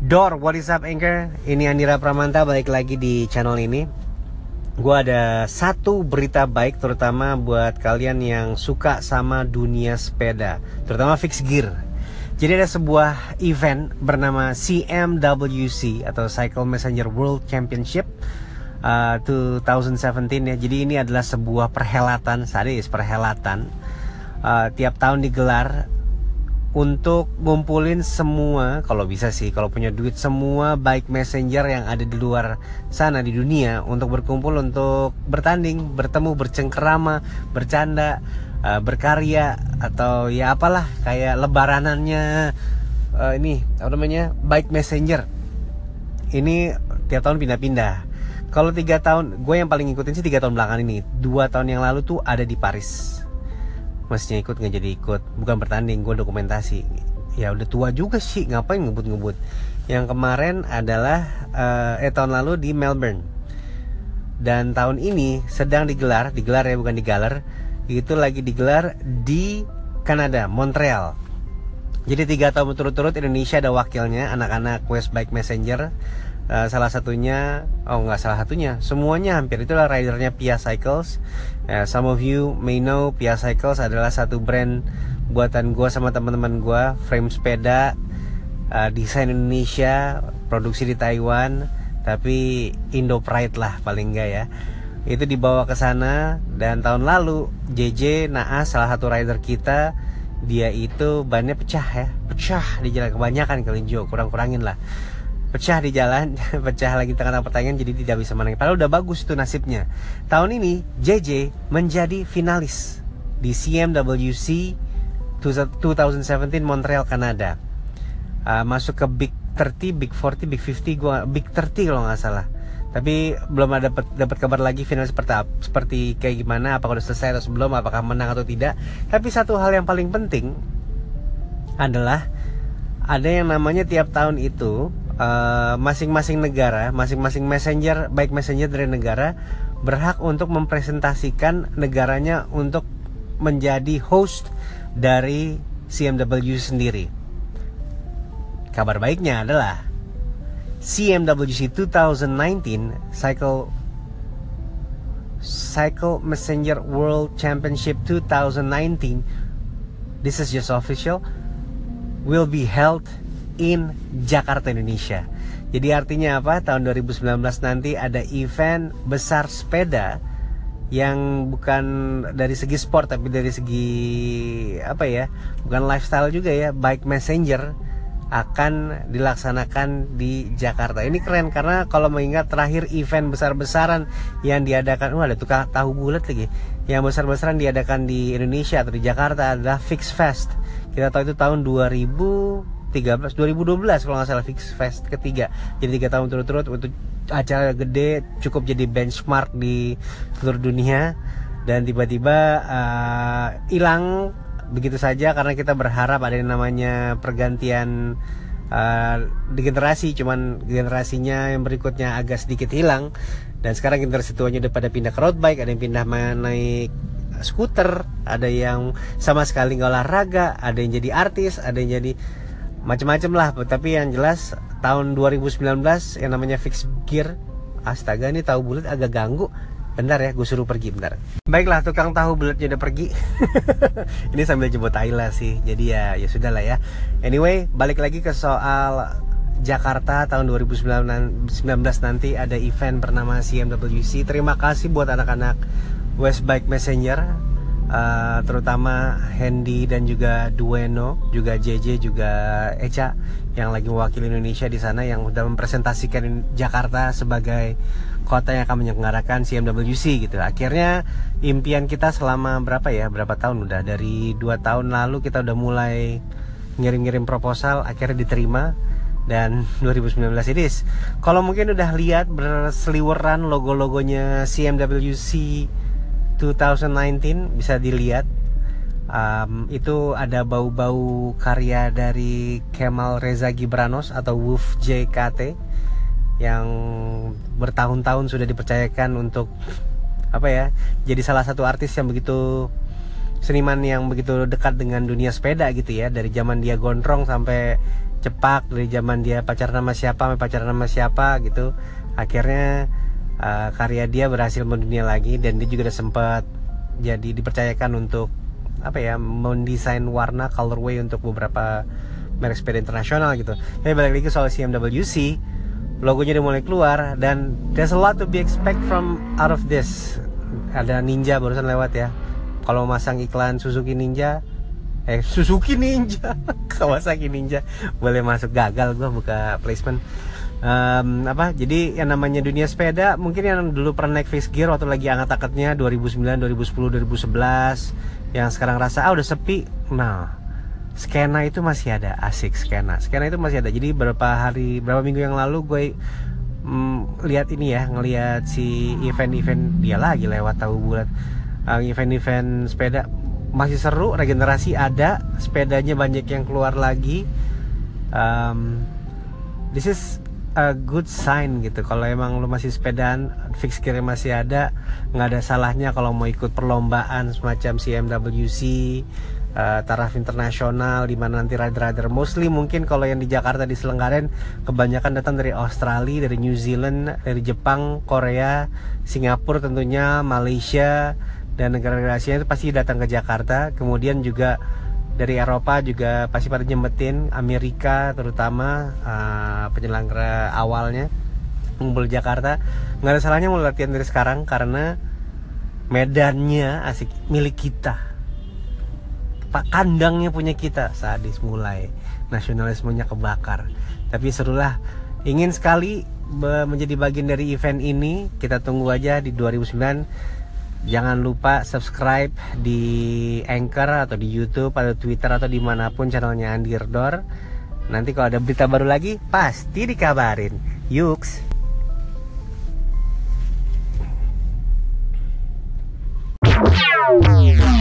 Dor, what is up Anchor? Ini Andira Pramanta balik lagi di channel ini. Gua ada satu berita baik terutama buat kalian yang suka sama dunia sepeda, terutama fixed gear. Jadi ada sebuah event bernama CMWC atau Cycle Messenger World Championship uh, 2017 ya. Jadi ini adalah sebuah perhelatan, sadis perhelatan uh, tiap tahun digelar untuk ngumpulin semua kalau bisa sih kalau punya duit semua baik messenger yang ada di luar sana di dunia untuk berkumpul untuk bertanding bertemu bercengkerama bercanda uh, berkarya atau ya apalah kayak lebaranannya uh, ini apa namanya baik messenger. Ini tiap tahun pindah-pindah. Kalau tiga tahun gue yang paling ngikutin sih tiga tahun belakangan ini. Dua tahun yang lalu tuh ada di Paris mestinya ikut nggak jadi ikut. Bukan bertanding gue dokumentasi. Ya udah tua juga sih ngapain ngebut-ngebut? Yang kemarin adalah uh, eh tahun lalu di Melbourne. Dan tahun ini sedang digelar digelar ya bukan digaler. Itu lagi digelar di Kanada Montreal. Jadi tiga tahun berturut-turut Indonesia ada wakilnya anak-anak West Bike Messenger Uh, salah satunya, oh nggak salah satunya, semuanya hampir. Itulah ridernya Pia Cycles. Uh, some of you may know Pia Cycles adalah satu brand buatan gue sama teman-teman gue, frame sepeda, uh, desain Indonesia, produksi di Taiwan, tapi Indo Pride lah paling enggak ya. Itu dibawa ke sana dan tahun lalu JJ Naas salah satu rider kita dia itu bannya pecah ya, pecah di jalan. Kebanyakan kelinjo, kurang-kurangin lah pecah di jalan, pecah lagi tengah-tengah pertandingan jadi tidak bisa menang. Padahal udah bagus itu nasibnya. Tahun ini JJ menjadi finalis di CMWC 2017 Montreal Kanada. Uh, masuk ke Big 30, Big 40, Big 50, gua Big 30 kalau nggak salah. Tapi belum ada dapat dapat kabar lagi final seperti seperti kayak gimana, apakah udah selesai atau sebelum, apakah menang atau tidak. Tapi satu hal yang paling penting adalah ada yang namanya tiap tahun itu masing-masing uh, negara, masing-masing messenger, baik messenger dari negara berhak untuk mempresentasikan negaranya untuk menjadi host dari CMW sendiri. Kabar baiknya adalah CMWC 2019 Cycle Cycle Messenger World Championship 2019 This is just official will be held in Jakarta Indonesia. Jadi artinya apa? Tahun 2019 nanti ada event besar sepeda yang bukan dari segi sport tapi dari segi apa ya? Bukan lifestyle juga ya, bike messenger akan dilaksanakan di Jakarta. Ini keren karena kalau mengingat terakhir event besar-besaran yang diadakan, wah ada tukang tahu bulat lagi. Yang besar-besaran diadakan di Indonesia atau di Jakarta adalah Fix Fest. Kita tahu itu tahun 2000 13 2012 kalau nggak salah Fix Fest ketiga. Jadi tiga tahun turut-turut untuk acara gede cukup jadi benchmark di seluruh dunia. Dan tiba-tiba uh, hilang uh, begitu saja karena kita berharap ada yang namanya pergantian uh, di generasi. Cuman generasinya yang berikutnya agak sedikit hilang. Dan sekarang generasi tuanya udah pada pindah ke road bike ada yang pindah naik skuter ada yang sama sekali nggak olahraga ada yang jadi artis ada yang jadi macam-macam lah. Tapi yang jelas tahun 2019 yang namanya fix gear astaga ini tahu bulat agak ganggu. Bentar ya gue suruh pergi bentar. Baiklah tukang tahu bulatnya udah pergi. Ini sambil jemput Ayla sih jadi ya ya sudah lah ya. Anyway balik lagi ke soal Jakarta tahun 2019 nanti ada event bernama CMWC terima kasih buat anak-anak West Bike Messenger uh, terutama Hendy dan juga Dueno, juga JJ, juga Echa yang lagi mewakili Indonesia di sana yang sudah mempresentasikan Jakarta sebagai kota yang akan menyelenggarakan CMWC gitu. Akhirnya impian kita selama berapa ya? Berapa tahun udah dari dua tahun lalu kita udah mulai ngirim-ngirim proposal akhirnya diterima dan 2019 ini kalau mungkin udah lihat berseliweran logo-logonya CMWC 2019 bisa dilihat um, itu ada bau-bau karya dari Kemal Reza Gibranos atau Wolf JKT yang bertahun-tahun sudah dipercayakan untuk apa ya jadi salah satu artis yang begitu seniman yang begitu dekat dengan dunia sepeda gitu ya. Dari zaman dia gondrong sampai cepak dari zaman dia pacaran sama siapa sampai pacaran sama siapa gitu. Akhirnya uh, karya dia berhasil mendunia lagi dan dia juga sempat jadi dipercayakan untuk apa ya mendesain warna colorway untuk beberapa merek sepeda internasional gitu. Tapi balik lagi soal CMWC logonya udah mulai keluar dan there's a lot to be expect from out of this. Ada Ninja barusan lewat ya. Kalau masang iklan Suzuki Ninja eh Suzuki Ninja Kawasaki Ninja boleh masuk gagal gue buka placement um, apa jadi yang namanya dunia sepeda mungkin yang dulu pernah naik face gear waktu lagi angkat-angkatnya 2009 2010 2011 yang sekarang rasa ah udah sepi. Nah skena itu masih ada asik skena. Skena itu masih ada. Jadi beberapa hari berapa minggu yang lalu gue mm, lihat ini ya ngelihat si event-event dia lagi lewat tahu bulat. Uh, event-event sepeda masih seru regenerasi ada sepedanya banyak yang keluar lagi. Um, this is a good sign gitu. Kalau emang lu masih sepedaan fix gear masih ada nggak ada salahnya kalau mau ikut perlombaan semacam CMWC uh, taraf internasional di mana nanti rider-rider mostly mungkin kalau yang di Jakarta diselenggarain kebanyakan datang dari Australia, dari New Zealand, dari Jepang, Korea, Singapura tentunya, Malaysia, dan negara-negara Asia itu pasti datang ke Jakarta. Kemudian juga dari Eropa juga pasti pada nyempetin Amerika terutama uh, penyelenggara awalnya ngumpul Jakarta. Nggak ada salahnya mau latihan dari sekarang karena medannya asik milik kita. Pak kandangnya punya kita sadis mulai. Nasionalismenya kebakar. Tapi serulah ingin sekali menjadi bagian dari event ini. Kita tunggu aja di 2009 Jangan lupa subscribe di Anchor atau di YouTube atau Twitter atau di mana pun channelnya Andirdor. Nanti kalau ada berita baru lagi pasti dikabarin. Yuks. Wow.